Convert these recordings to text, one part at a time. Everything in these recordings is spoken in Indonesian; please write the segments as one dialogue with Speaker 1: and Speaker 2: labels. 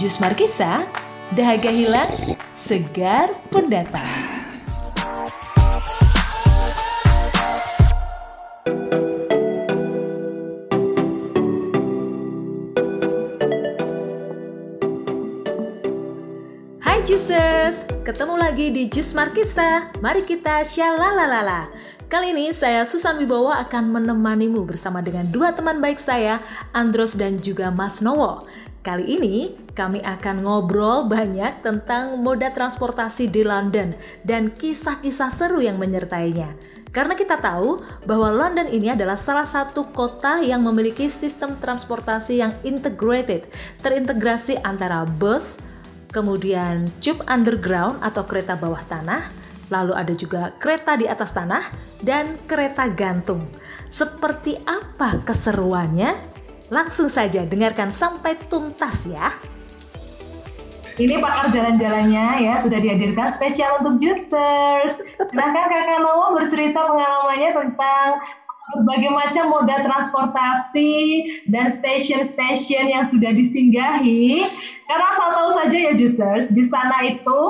Speaker 1: Jus Markisa, dahaga hilang, segar pendatang. Hai Juicers, ketemu lagi di Jus Markisa. Mari kita syalalalala. Kali ini saya Susan Wibowo akan menemanimu bersama dengan dua teman baik saya, Andros dan juga Mas Nowo. Kali ini kami akan ngobrol banyak tentang moda transportasi di London dan kisah-kisah seru yang menyertainya. Karena kita tahu bahwa London ini adalah salah satu kota yang memiliki sistem transportasi yang integrated, terintegrasi antara bus, kemudian tube underground atau kereta bawah tanah, lalu ada juga kereta di atas tanah, dan kereta gantung. Seperti apa keseruannya? Langsung saja dengarkan sampai tuntas ya.
Speaker 2: Ini pakar jalan-jalannya ya sudah dihadirkan spesial untuk juicers. Silahkan kakak Nowo bercerita pengalamannya tentang berbagai macam moda transportasi dan stasiun-stasiun yang sudah disinggahi. Karena asal tahu saja ya juicers, di sana itu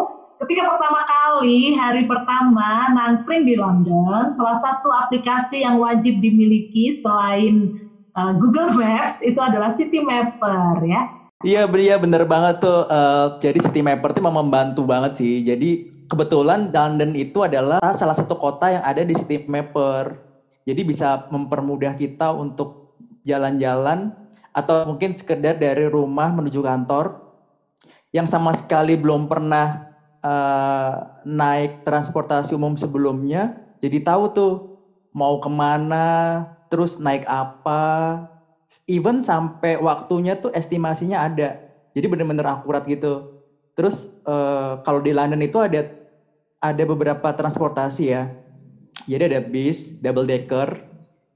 Speaker 2: ketika pertama kali hari pertama nangkring di London, salah satu aplikasi yang wajib dimiliki selain uh, Google Maps itu adalah City Mapper ya.
Speaker 3: Iya, Bria bener banget tuh. Uh, jadi City Mapper itu memang membantu banget sih. Jadi kebetulan London itu adalah salah satu kota yang ada di City Mapper. Jadi bisa mempermudah kita untuk jalan-jalan atau mungkin sekedar dari rumah menuju kantor yang sama sekali belum pernah uh, naik transportasi umum sebelumnya. Jadi tahu tuh mau ke mana, terus naik apa, even sampai waktunya tuh estimasinya ada. Jadi benar-benar akurat gitu. Terus uh, kalau di London itu ada ada beberapa transportasi ya. Jadi ada bis double decker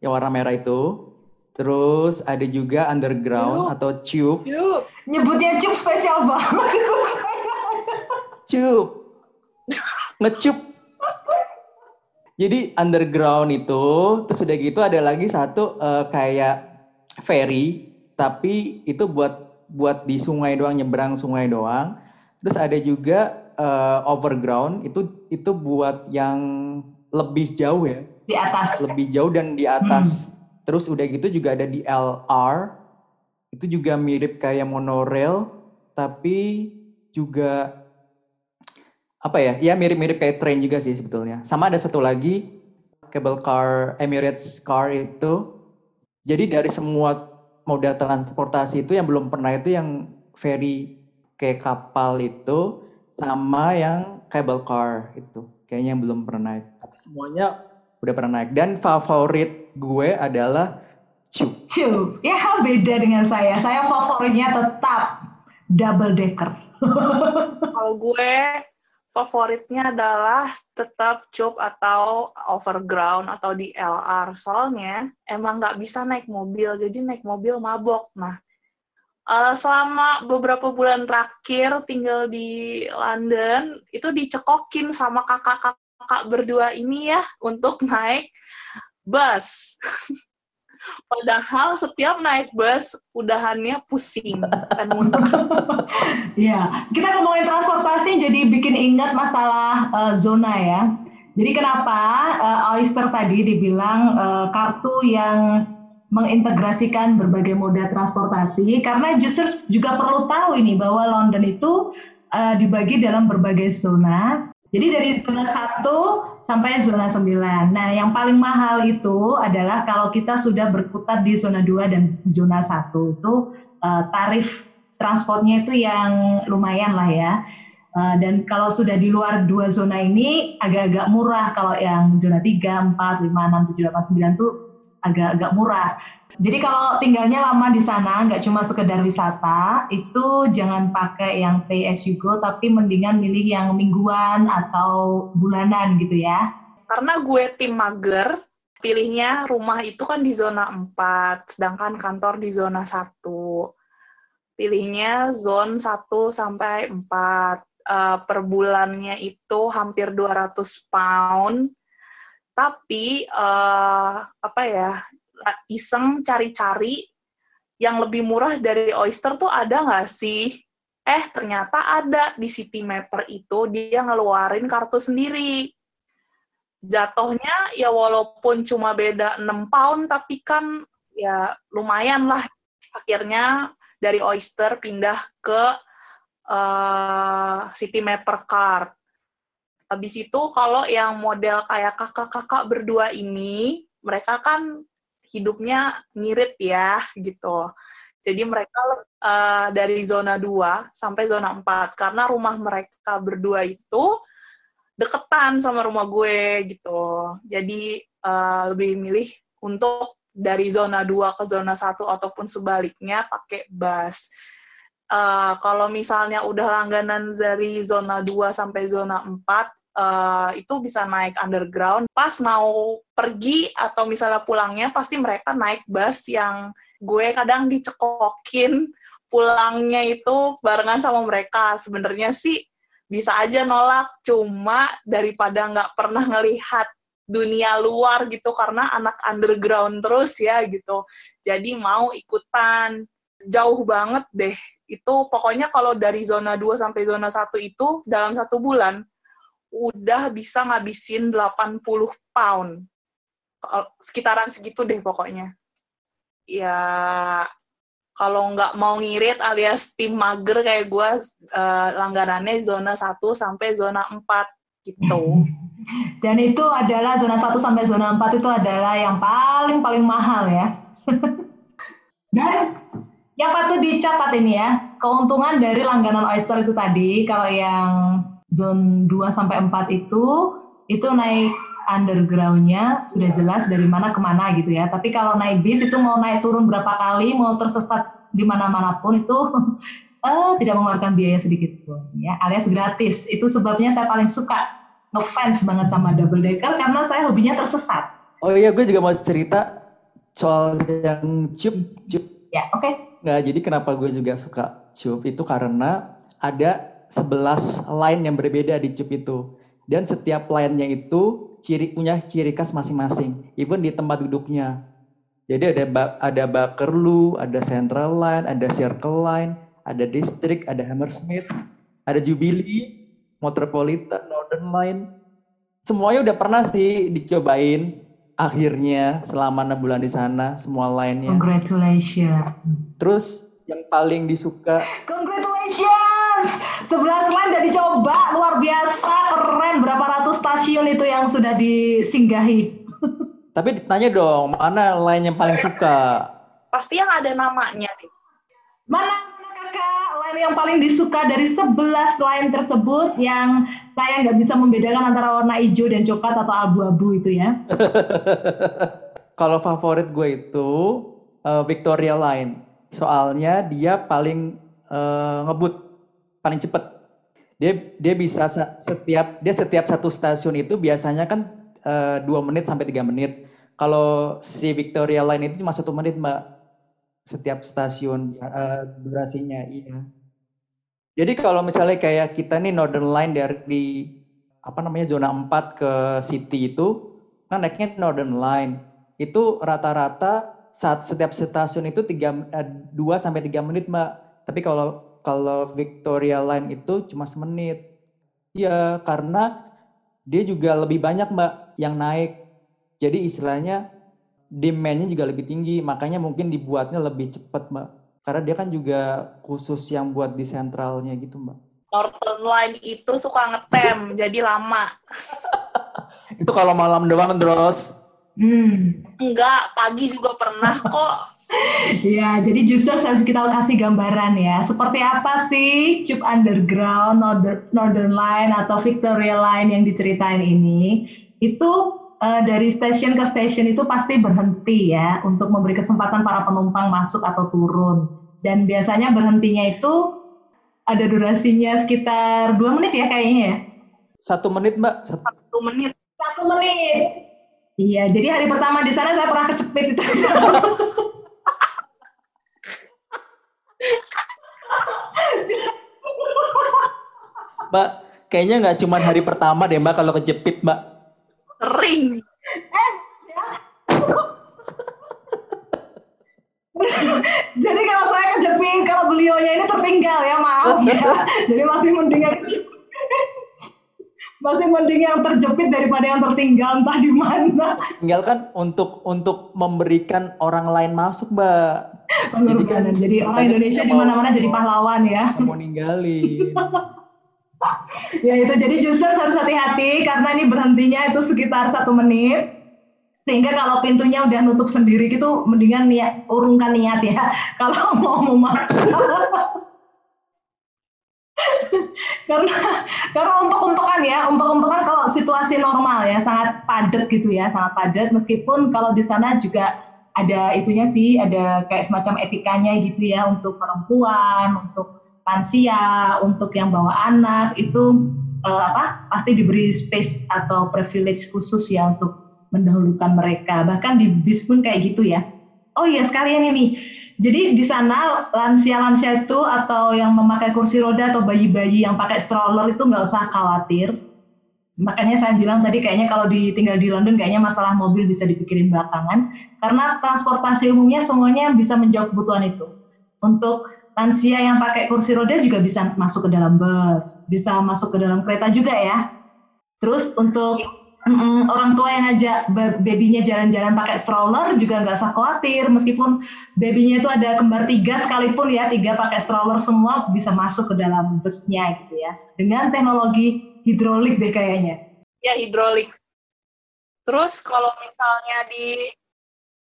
Speaker 3: yang warna merah itu. Terus ada juga underground Yup. atau tube.
Speaker 2: Yup. Nyebutnya tube spesial banget.
Speaker 3: tube. Ngecup. Jadi underground itu, terus udah gitu ada lagi satu uh, kayak ferry tapi itu buat buat di sungai doang nyebrang sungai doang. Terus ada juga uh, overground itu itu buat yang lebih jauh ya.
Speaker 2: Di atas.
Speaker 3: Lebih jauh dan di atas. Hmm. terus udah gitu juga ada di LR itu juga mirip kayak monorail tapi juga apa ya ya mirip-mirip kayak train juga sih sebetulnya. Sama ada satu lagi cable car Emirates car itu jadi dari semua moda transportasi itu yang belum pernah itu yang ferry kayak kapal itu sama yang cable car itu kayaknya yang belum pernah naik. Tapi semuanya udah pernah naik dan favorit gue adalah Cube.
Speaker 2: Cube. Ya beda dengan saya. Saya favoritnya tetap double decker.
Speaker 4: Kalau gue favoritnya adalah tetap job atau overground atau di LR. Soalnya emang nggak bisa naik mobil, jadi naik mobil mabok. Nah, uh, selama beberapa bulan terakhir tinggal di London, itu dicekokin sama kakak-kakak berdua ini ya untuk naik bus. Padahal setiap naik bus udahannya pusing dan muntah.
Speaker 2: Iya, kita ngomongin transportasi jadi bikin ingat masalah uh, zona ya. Jadi kenapa uh, Oyster tadi dibilang uh, kartu yang mengintegrasikan berbagai moda transportasi karena justru juga perlu tahu ini bahwa London itu uh, dibagi dalam berbagai zona jadi dari zona 1 sampai zona 9. Nah, yang paling mahal itu adalah kalau kita sudah berkutat di zona 2 dan zona 1 itu uh, tarif transportnya itu yang lumayan lah ya. Uh, dan kalau sudah di luar dua zona ini agak-agak murah kalau yang zona 3, 4, 5, 6, 7, 8, 9 itu agak-agak murah. Jadi kalau tinggalnya lama di sana, nggak cuma sekedar wisata, itu jangan pakai yang pay as you go, tapi mendingan milih yang mingguan atau bulanan gitu ya.
Speaker 4: Karena gue tim mager, pilihnya rumah itu kan di zona 4, sedangkan kantor di zona 1. Pilihnya zone 1 sampai 4. Uh, per bulannya itu hampir 200 pound. Tapi uh, apa ya? iseng cari-cari yang lebih murah dari oyster tuh ada nggak sih? Eh, ternyata ada di City Mapper itu dia ngeluarin kartu sendiri. Jatuhnya ya walaupun cuma beda 6 pound, tapi kan ya lumayan lah. Akhirnya dari Oyster pindah ke uh, City Mapper Card. Habis itu kalau yang model kayak kakak-kakak berdua ini, mereka kan hidupnya ngirit ya gitu. Jadi mereka uh, dari zona 2 sampai zona 4 karena rumah mereka berdua itu deketan sama rumah gue gitu. Jadi uh, lebih milih untuk dari zona 2 ke zona 1 ataupun sebaliknya pakai bus. Uh, kalau misalnya udah langganan dari zona 2 sampai zona 4, uh, itu bisa naik underground. Pas mau pergi atau misalnya pulangnya, pasti mereka naik bus yang gue kadang dicekokin pulangnya itu barengan sama mereka. Sebenarnya sih bisa aja nolak, cuma daripada nggak pernah ngelihat dunia luar gitu karena anak underground terus ya gitu. Jadi mau ikutan jauh banget deh. Itu pokoknya kalau dari zona 2 sampai zona 1 itu dalam satu bulan udah bisa ngabisin 80 pound. Sekitaran segitu deh pokoknya ya kalau nggak mau ngirit alias tim mager kayak gue uh, langganannya zona 1 sampai zona 4 gitu.
Speaker 2: Dan itu adalah zona 1 sampai zona 4 itu adalah yang paling paling mahal ya. Dan yang patut dicatat ini ya, keuntungan dari langganan Oyster itu tadi kalau yang zona 2 sampai 4 itu itu naik undergroundnya sudah jelas dari mana ke mana gitu ya. Tapi kalau naik bis itu mau naik turun berapa kali, mau tersesat di mana-mana pun itu uh, tidak mengeluarkan biaya sedikit pun ya, alias gratis. Itu sebabnya saya paling suka ngefans banget sama double decker karena saya hobinya tersesat.
Speaker 3: Oh iya, gue juga mau cerita soal yang cup cup.
Speaker 2: Ya, oke. Okay.
Speaker 3: Nggak, jadi kenapa gue juga suka cup itu karena ada 11 line yang berbeda di cup itu. Dan setiap line-nya itu ciri punya ciri khas masing-masing, even di tempat duduknya. Jadi ada ada Bakerloo, ada Central Line, ada Circle Line, ada District, ada Hammersmith, ada Jubilee, Metropolitan, Northern Line. Semuanya udah pernah sih dicobain. Akhirnya selama enam bulan di sana semua lainnya.
Speaker 2: Congratulations.
Speaker 3: Terus yang paling disuka.
Speaker 2: Congratulations. Sebelas lain udah dicoba, luar biasa, keren. Berapa ratus stasiun itu yang sudah disinggahi?
Speaker 3: Tapi ditanya dong, mana lain yang paling suka?
Speaker 4: Pasti yang ada namanya nih.
Speaker 2: Mana kakak lain yang paling disuka dari sebelas lain tersebut yang saya nggak bisa membedakan antara warna hijau dan coklat atau abu-abu itu ya?
Speaker 3: Kalau favorit gue itu uh, Victoria Line. Soalnya dia paling uh, ngebut, paling cepet. Dia dia bisa setiap dia setiap satu stasiun itu biasanya kan uh, dua menit sampai tiga menit. Kalau si Victoria Line itu cuma satu menit mbak setiap stasiun uh, durasinya iya. Jadi kalau misalnya kayak kita nih Northern Line dari apa namanya zona 4 ke City itu kan naiknya Northern Line. Itu rata-rata saat setiap stasiun itu 3 2 eh, sampai 3 menit, Mbak. Tapi kalau kalau Victoria Line itu cuma semenit. Iya, karena dia juga lebih banyak, Mbak, yang naik. Jadi istilahnya demand-nya juga lebih tinggi, makanya mungkin dibuatnya lebih cepat, Mbak karena dia kan juga khusus yang buat di sentralnya gitu, Mbak.
Speaker 4: Northern Line itu suka ngetem, jadi lama.
Speaker 3: itu kalau malam doang terus.
Speaker 2: Hmm.
Speaker 4: Enggak, pagi juga pernah kok.
Speaker 2: Ya, jadi justru harus kita kasih gambaran ya. Seperti apa sih Cup Underground, Northern Line, atau Victoria Line yang diceritain ini? Itu uh, dari stasiun ke stasiun itu pasti berhenti ya untuk memberi kesempatan para penumpang masuk atau turun. Dan biasanya berhentinya itu ada durasinya sekitar dua menit ya kayaknya ya.
Speaker 3: Satu menit mbak.
Speaker 4: Satu menit.
Speaker 2: Satu menit. Iya, jadi hari pertama di sana saya pernah kecepit itu.
Speaker 3: mbak, kayaknya nggak cuma hari pertama deh mbak kalau kejepit mbak
Speaker 4: Sering.
Speaker 2: Jadi kalau saya kejepit, kalau beliaunya ini tertinggal ya, maaf. ya. Jadi masih mending yang masih mending yang terjepit daripada yang tertinggal entah di mana.
Speaker 3: Tinggal kan untuk untuk memberikan orang lain masuk, Mbak.
Speaker 2: Jadi kan jadi orang Indonesia di mana-mana jadi pahlawan ya.
Speaker 3: Mau ninggalin.
Speaker 2: ya itu jadi justru harus hati-hati karena ini berhentinya itu sekitar satu menit. Sehingga kalau pintunya udah nutup sendiri gitu mendingan niat urungkan niat ya kalau mau memakai karena karena untuk-untukan ya untuk-untukan kalau situasi normal ya sangat padat gitu ya sangat padat. Meskipun kalau di sana juga ada itunya sih ada kayak semacam etikanya gitu ya untuk perempuan untuk lansia untuk yang bawa anak itu uh, apa pasti diberi space atau privilege khusus ya untuk mendahulukan mereka. Bahkan di bis pun kayak gitu ya. Oh iya sekalian ini. Jadi di sana lansia-lansia itu atau yang memakai kursi roda atau bayi-bayi yang pakai stroller itu nggak usah khawatir. Makanya saya bilang tadi kayaknya kalau ditinggal di London kayaknya masalah mobil bisa dipikirin belakangan karena transportasi umumnya semuanya bisa menjawab kebutuhan itu. Untuk lansia yang pakai kursi roda juga bisa masuk ke dalam bus, bisa masuk ke dalam kereta juga ya. Terus untuk Mm, orang tua yang ngajak babynya jalan-jalan pakai stroller juga nggak usah khawatir. Meskipun babynya itu ada kembar tiga sekalipun ya tiga pakai stroller semua bisa masuk ke dalam busnya gitu ya. Dengan teknologi hidrolik deh kayaknya.
Speaker 4: Ya hidrolik. Terus kalau misalnya di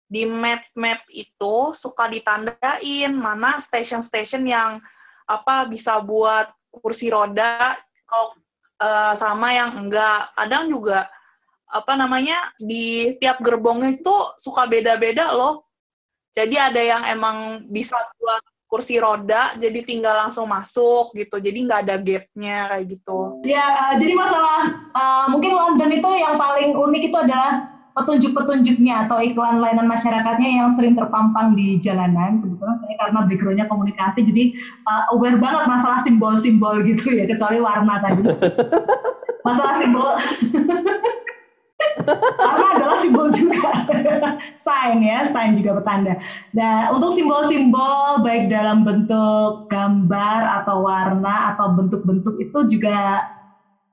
Speaker 4: di map-map itu suka ditandain mana station-station yang apa bisa buat kursi roda kalau uh, sama yang enggak kadang juga apa namanya di tiap gerbongnya itu suka beda-beda loh. Jadi ada yang emang bisa buat kursi roda, jadi tinggal langsung masuk gitu. Jadi nggak ada gapnya kayak gitu.
Speaker 2: Ya, uh, jadi masalah uh, mungkin London itu yang paling unik itu adalah petunjuk-petunjuknya atau iklan layanan masyarakatnya yang sering terpampang di jalanan. Kebetulan saya karena backgroundnya komunikasi, jadi uh, aware banget masalah simbol-simbol gitu ya, kecuali warna tadi. masalah simbol karena adalah simbol juga sign ya sign juga petanda nah untuk simbol-simbol baik dalam bentuk gambar atau warna atau bentuk-bentuk itu juga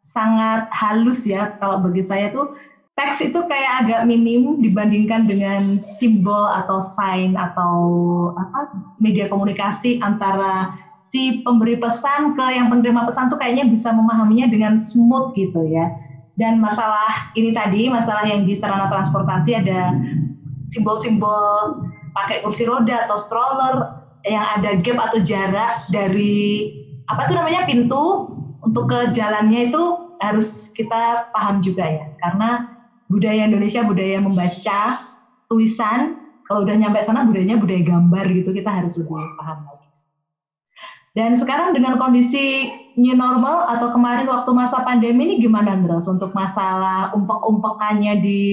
Speaker 2: sangat halus ya kalau bagi saya tuh teks itu kayak agak minim dibandingkan dengan simbol atau sign atau apa media komunikasi antara si pemberi pesan ke yang penerima pesan tuh kayaknya bisa memahaminya dengan smooth gitu ya. Dan masalah ini tadi, masalah yang di sarana transportasi ada simbol-simbol pakai kursi roda atau stroller yang ada gap atau jarak dari apa tuh namanya pintu untuk ke jalannya itu harus kita paham juga ya. Karena budaya Indonesia budaya membaca tulisan. Kalau udah nyampe sana budayanya budaya gambar gitu. Kita harus lebih paham lagi. Dan sekarang dengan kondisi new normal atau kemarin waktu masa pandemi ini gimana Andros untuk masalah umpek-umpekannya di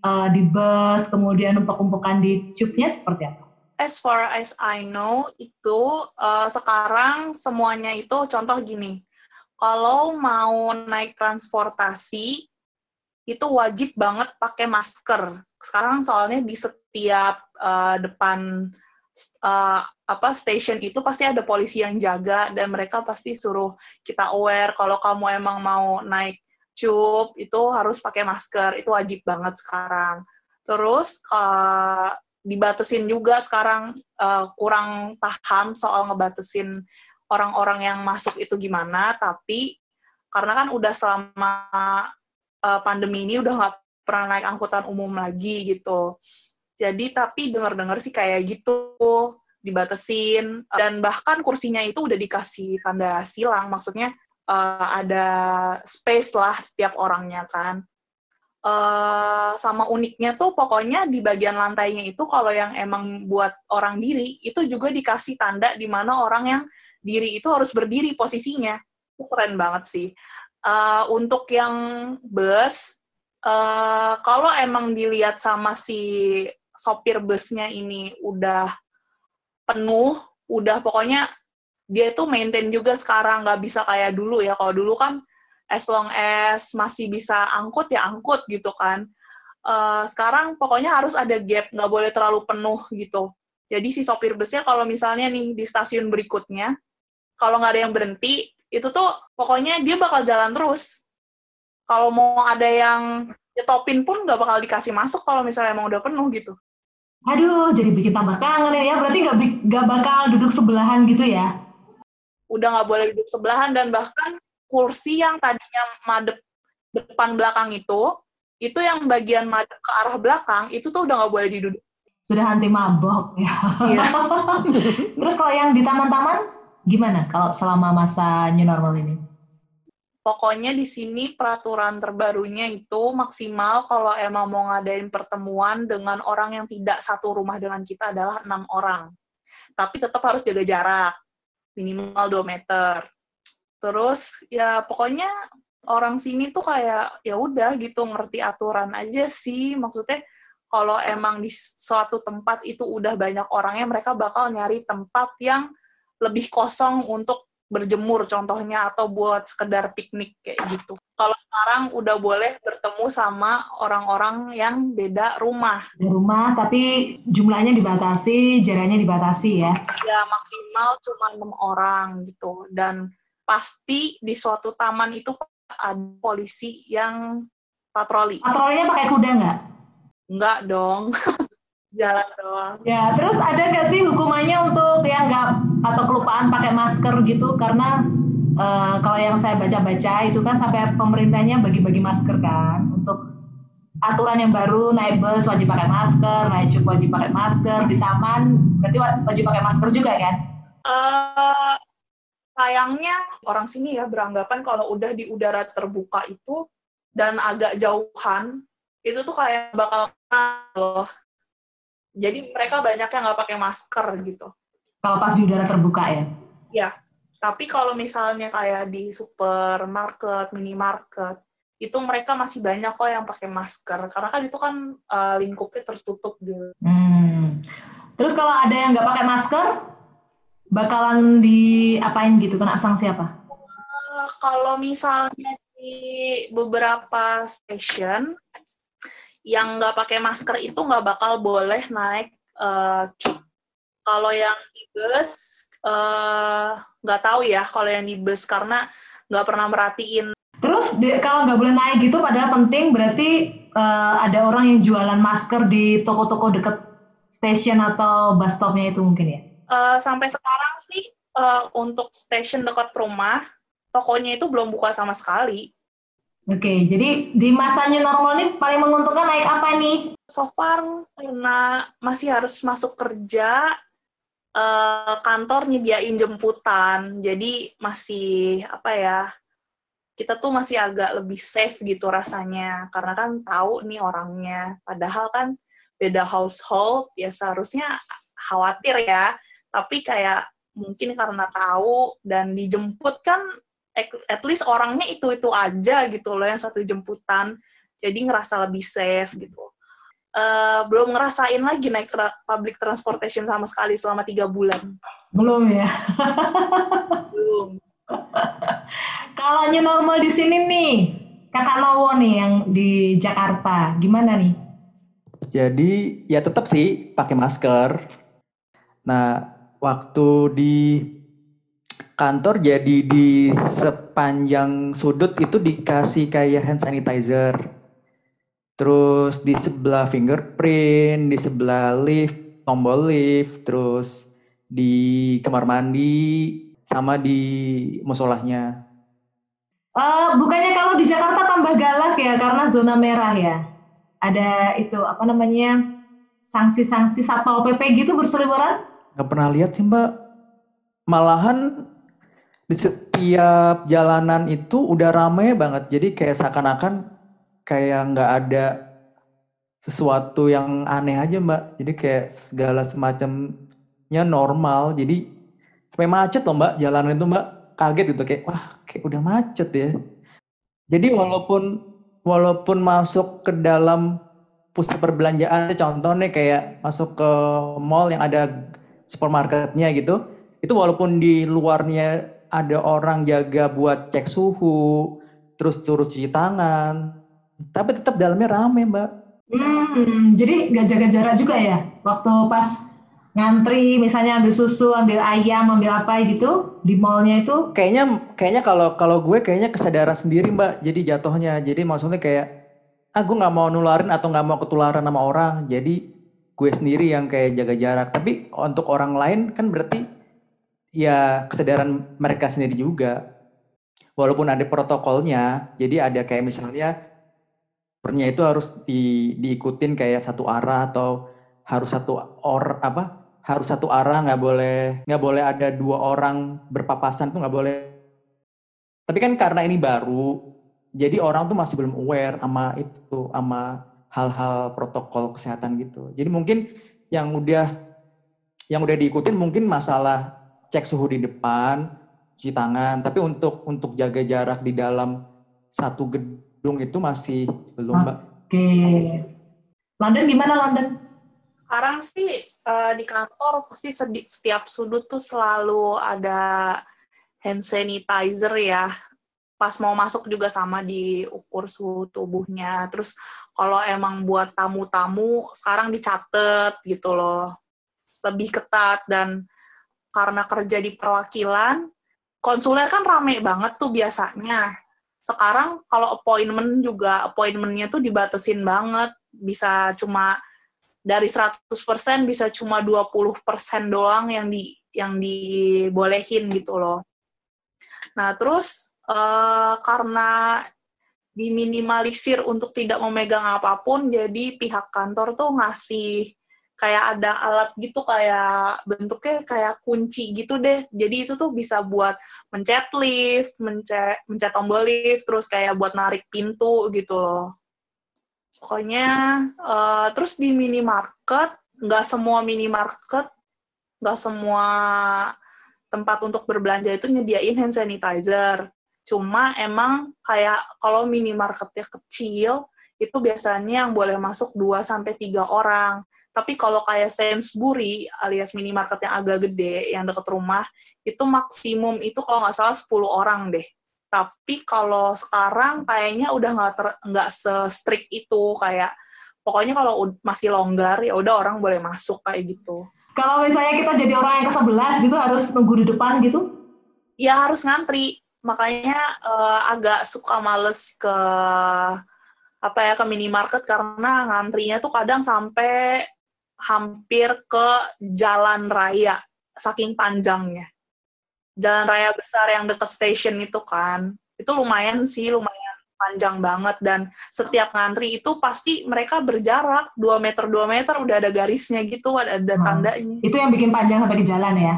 Speaker 2: uh, di bus, kemudian umpek-umpekan di tube-nya seperti apa?
Speaker 4: As far as I know itu uh, sekarang semuanya itu contoh gini, kalau mau naik transportasi itu wajib banget pakai masker. Sekarang soalnya di setiap uh, depan uh, apa station itu pasti ada polisi yang jaga dan mereka pasti suruh kita aware kalau kamu emang mau naik tube itu harus pakai masker. Itu wajib banget sekarang. Terus uh, dibatesin juga sekarang uh, kurang paham soal ngebatesin orang-orang yang masuk itu gimana. Tapi karena kan udah selama uh, pandemi ini udah nggak pernah naik angkutan umum lagi gitu. Jadi tapi dengar-dengar sih kayak gitu dibatesin dan bahkan kursinya itu udah dikasih tanda silang. Maksudnya uh, ada space lah tiap orangnya kan. Uh, sama uniknya tuh pokoknya di bagian lantainya itu kalau yang emang buat orang diri itu juga dikasih tanda di mana orang yang diri itu harus berdiri posisinya. Keren banget sih uh, untuk yang bus uh, kalau emang dilihat sama si sopir busnya ini udah penuh, udah pokoknya dia itu maintain juga sekarang nggak bisa kayak dulu ya. Kalau dulu kan as long as masih bisa angkut ya angkut gitu kan. Uh, sekarang pokoknya harus ada gap, nggak boleh terlalu penuh gitu. Jadi si sopir busnya kalau misalnya nih di stasiun berikutnya, kalau nggak ada yang berhenti itu tuh pokoknya dia bakal jalan terus kalau mau ada yang nyetopin pun nggak bakal dikasih masuk kalau misalnya emang udah penuh gitu
Speaker 2: Aduh, jadi bikin tambah kangen ini ya. Berarti nggak nggak bakal duduk sebelahan gitu ya?
Speaker 4: Udah nggak boleh duduk sebelahan dan bahkan kursi yang tadinya madep depan belakang itu, itu yang bagian madep ke arah belakang itu tuh udah nggak boleh diduduk.
Speaker 2: Sudah anti mabok ya. Iya. Terus kalau yang di taman-taman gimana? Kalau selama masa new normal ini?
Speaker 4: Pokoknya di sini peraturan terbarunya itu maksimal kalau emang mau ngadain pertemuan dengan orang yang tidak satu rumah dengan kita adalah enam orang. Tapi tetap harus jaga jarak, minimal 2 meter. Terus ya pokoknya orang sini tuh kayak ya udah gitu ngerti aturan aja sih. Maksudnya kalau emang di suatu tempat itu udah banyak orangnya, mereka bakal nyari tempat yang lebih kosong untuk berjemur contohnya atau buat sekedar piknik kayak gitu. Kalau sekarang udah boleh bertemu sama orang-orang yang beda rumah.
Speaker 2: Beda rumah tapi jumlahnya dibatasi, jaraknya dibatasi ya.
Speaker 4: Ya maksimal cuma enam orang gitu dan pasti di suatu taman itu ada polisi yang patroli.
Speaker 2: Patrolinya pakai kuda nggak?
Speaker 4: Nggak dong. jalan doang.
Speaker 2: Ya, terus ada nggak sih hukumannya untuk yang atau kelupaan pakai masker gitu? Karena uh, kalau yang saya baca-baca itu kan sampai pemerintahnya bagi-bagi masker kan untuk aturan yang baru naik bus wajib pakai masker, naik cukup wajib pakai masker di taman berarti wajib pakai masker juga kan?
Speaker 4: Uh, sayangnya orang sini ya beranggapan kalau udah di udara terbuka itu dan agak jauhan itu tuh kayak bakal loh jadi mereka banyak yang nggak pakai masker gitu.
Speaker 2: Kalau pas di udara terbuka ya?
Speaker 4: Ya, tapi kalau misalnya kayak di supermarket, minimarket, itu mereka masih banyak kok yang pakai masker karena kan itu kan uh, lingkupnya tertutup gitu.
Speaker 2: Hmm. Terus kalau ada yang nggak pakai masker, bakalan diapain gitu? Kena sanksi apa?
Speaker 4: Uh, kalau misalnya di beberapa stasiun yang nggak pakai masker itu nggak bakal boleh naik uh, Kalau yang di bus eh, nggak uh, tahu ya kalau yang di bus karena nggak pernah merhatiin.
Speaker 2: Terus di, kalau nggak boleh naik gitu padahal penting berarti uh, ada orang yang jualan masker di toko-toko deket stasiun atau bus stopnya itu mungkin ya?
Speaker 4: Uh, sampai sekarang sih uh, untuk stasiun dekat rumah tokonya itu belum buka sama sekali.
Speaker 2: Oke, jadi di masa new normal ini paling menguntungkan naik apa nih?
Speaker 4: So far karena masih harus masuk kerja, eh, kantor nyediain jemputan, jadi masih apa ya? Kita tuh masih agak lebih safe gitu rasanya, karena kan tahu nih orangnya. Padahal kan beda household, ya seharusnya khawatir ya. Tapi kayak mungkin karena tahu dan dijemput kan at least orangnya itu itu aja gitu loh yang satu jemputan jadi ngerasa lebih safe gitu uh, belum ngerasain lagi naik tra public transportation sama sekali selama tiga bulan.
Speaker 2: Belum ya?
Speaker 4: Belum.
Speaker 2: Kalau new normal di sini nih kakak Lowo nih yang di Jakarta. Gimana nih?
Speaker 3: Jadi ya tetap sih pakai masker. Nah waktu di kantor jadi di sepanjang sudut itu dikasih kayak hand sanitizer. Terus di sebelah fingerprint, di sebelah lift, tombol lift, terus di kamar mandi, sama di musolahnya.
Speaker 2: Uh, bukannya kalau di Jakarta tambah galak ya karena zona merah ya? Ada itu apa namanya sanksi-sanksi satpol pp gitu berseliweran?
Speaker 3: Gak pernah lihat sih mbak. Malahan di setiap jalanan itu udah rame banget. Jadi kayak seakan-akan kayak nggak ada sesuatu yang aneh aja mbak. Jadi kayak segala semacamnya normal. Jadi sampai macet loh mbak jalanan itu mbak. Kaget gitu kayak wah kayak udah macet ya. Jadi walaupun walaupun masuk ke dalam pusat perbelanjaan contohnya kayak masuk ke mall yang ada supermarketnya gitu itu walaupun di luarnya ada orang jaga buat cek suhu, terus suruh cuci tangan, tapi tetap dalamnya rame mbak.
Speaker 2: Hmm, jadi nggak jaga jarak juga ya? Waktu pas ngantri misalnya ambil susu, ambil ayam, ambil apa gitu di mallnya itu?
Speaker 3: Kayaknya kayaknya kalau kalau gue kayaknya kesadaran sendiri mbak. Jadi jatuhnya jadi maksudnya kayak ah gue nggak mau nularin atau nggak mau ketularan sama orang. Jadi gue sendiri yang kayak jaga jarak. Tapi untuk orang lain kan berarti ya kesadaran mereka sendiri juga. Walaupun ada protokolnya, jadi ada kayak misalnya pernya itu harus di, diikutin kayak satu arah atau harus satu or apa harus satu arah nggak boleh nggak boleh ada dua orang berpapasan tuh nggak boleh. Tapi kan karena ini baru jadi orang tuh masih belum aware sama itu sama hal-hal protokol kesehatan gitu. Jadi mungkin yang udah yang udah diikutin mungkin masalah cek suhu di depan cuci tangan tapi untuk untuk jaga jarak di dalam satu gedung itu masih belum mbak
Speaker 2: oke London gimana London
Speaker 4: sekarang sih uh, di kantor pasti setiap sudut tuh selalu ada hand sanitizer ya. Pas mau masuk juga sama diukur suhu tubuhnya. Terus kalau emang buat tamu-tamu sekarang dicatat gitu loh. Lebih ketat dan karena kerja di perwakilan, konsuler kan rame banget tuh biasanya. Sekarang kalau appointment juga appointmentnya tuh dibatesin banget. Bisa cuma dari 100% bisa cuma 20% doang yang di yang dibolehin gitu loh. Nah, terus uh, karena diminimalisir untuk tidak memegang apa pun, jadi pihak kantor tuh ngasih kayak ada alat gitu kayak bentuknya kayak kunci gitu deh. Jadi itu tuh bisa buat mencet lift, mencet mencet tombol lift, terus kayak buat narik pintu gitu loh. Pokoknya uh, terus di minimarket nggak semua minimarket nggak semua tempat untuk berbelanja itu nyediain hand sanitizer. Cuma emang kayak kalau minimarketnya kecil itu biasanya yang boleh masuk 2 sampai tiga orang tapi kalau kayak Sainsbury alias minimarket yang agak gede yang deket rumah itu maksimum itu kalau nggak salah 10 orang deh tapi kalau sekarang kayaknya udah nggak nggak se-strict itu kayak pokoknya kalau masih longgar ya udah orang boleh masuk kayak gitu.
Speaker 2: Kalau misalnya kita jadi orang yang ke-11 gitu harus nunggu di depan gitu?
Speaker 4: Ya harus ngantri. Makanya uh, agak suka males ke apa ya ke minimarket karena ngantrinya tuh kadang sampai hampir ke jalan raya saking panjangnya jalan raya besar yang dekat stasiun itu kan itu lumayan sih lumayan panjang banget dan setiap ngantri itu pasti mereka berjarak 2 meter 2 meter udah ada garisnya gitu ada, ada hmm. tandanya
Speaker 2: itu yang bikin panjang sampai ke jalan ya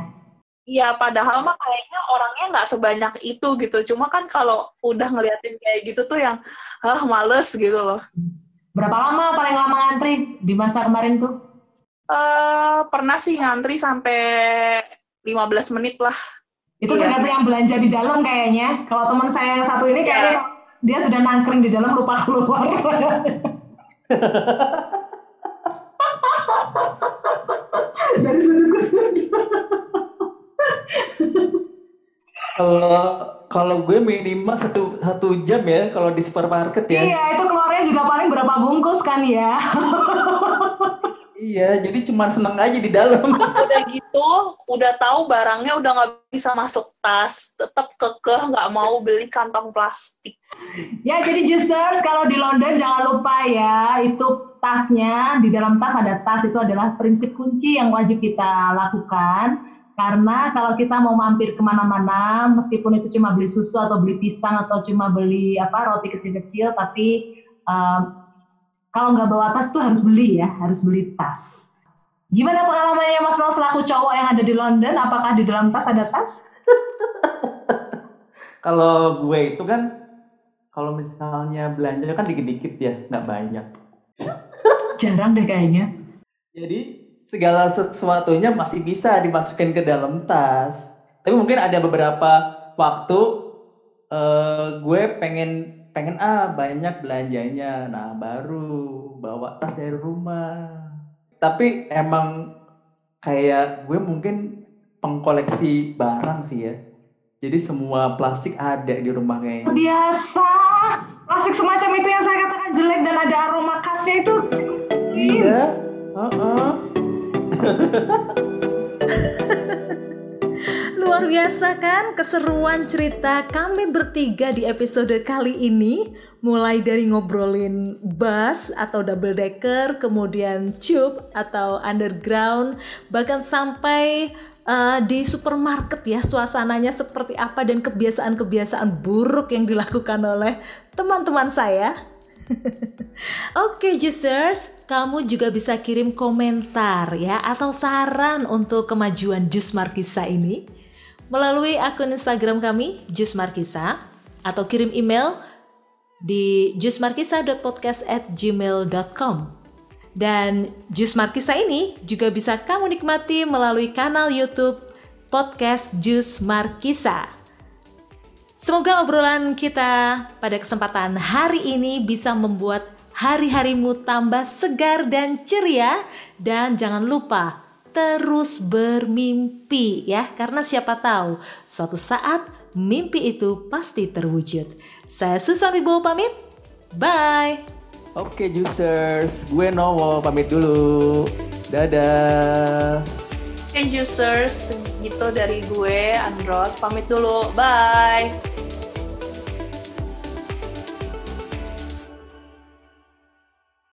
Speaker 4: Iya, padahal mah kayaknya orangnya nggak sebanyak itu gitu. Cuma kan kalau udah ngeliatin kayak gitu tuh yang, ah males gitu loh.
Speaker 2: Berapa lama paling lama ngantri di masa kemarin tuh?
Speaker 4: Uh, pernah sih ngantri sampai 15 menit lah.
Speaker 2: Itu iya. ternyata yang belanja di dalam kayaknya. Kalau teman saya yang satu ini kayaknya yeah. dia sudah nangkring di dalam lupa keluar. Dari sudut ke sudut.
Speaker 3: Kalau kalau gue minimal satu satu jam ya kalau di supermarket ya.
Speaker 2: Iya itu keluarnya juga paling berapa bungkus kan ya.
Speaker 3: Iya, jadi cuma seneng aja di dalam.
Speaker 4: udah gitu, udah tahu barangnya udah nggak bisa masuk tas, tetap kekeh nggak mau beli kantong plastik.
Speaker 2: Ya, jadi justers kalau di London jangan lupa ya, itu tasnya di dalam tas ada tas itu adalah prinsip kunci yang wajib kita lakukan. Karena kalau kita mau mampir ke mana-mana, meskipun itu cuma beli susu atau beli pisang atau cuma beli apa roti kecil-kecil, tapi um, kalau nggak bawa tas tuh harus beli ya, harus beli tas. Gimana pengalamannya Mas Nol selaku cowok yang ada di London? Apakah di dalam tas ada tas?
Speaker 3: kalau gue itu kan, kalau misalnya belanja kan dikit-dikit ya, nggak banyak.
Speaker 2: Jarang deh kayaknya.
Speaker 3: Jadi segala sesuatunya masih bisa dimasukin ke dalam tas. Tapi mungkin ada beberapa waktu uh, gue pengen pengen ah banyak belanjanya. Nah baru bawa tas dari rumah. Tapi emang kayak gue mungkin pengkoleksi barang sih ya. Jadi semua plastik ada di rumah kayaknya
Speaker 2: biasa. Plastik semacam itu yang saya katakan jelek dan ada aroma khasnya itu.
Speaker 3: Iya. Uh -uh.
Speaker 2: Luar biasa kan keseruan cerita kami bertiga di episode kali ini mulai dari ngobrolin bus atau double decker, kemudian tube atau underground, bahkan sampai uh, di supermarket ya suasananya seperti apa dan kebiasaan-kebiasaan buruk yang dilakukan oleh teman-teman saya. Oke okay, Juicers, kamu juga bisa kirim komentar ya atau saran untuk kemajuan Jus Markisa ini melalui akun Instagram kami Jus Markisa atau kirim email di jusmarkisa.podcast@gmail.com. Dan Jus Markisa ini juga bisa kamu nikmati melalui kanal YouTube Podcast Jus Markisa. Semoga obrolan kita pada kesempatan hari ini bisa membuat hari-harimu tambah segar dan ceria dan jangan lupa terus bermimpi ya karena siapa tahu suatu saat mimpi itu pasti terwujud. Saya Susan Wibowo pamit. Bye.
Speaker 3: Oke juicers, gue Nowo pamit dulu. Dadah.
Speaker 4: Hey juicers, gitu dari gue Andros pamit dulu. Bye.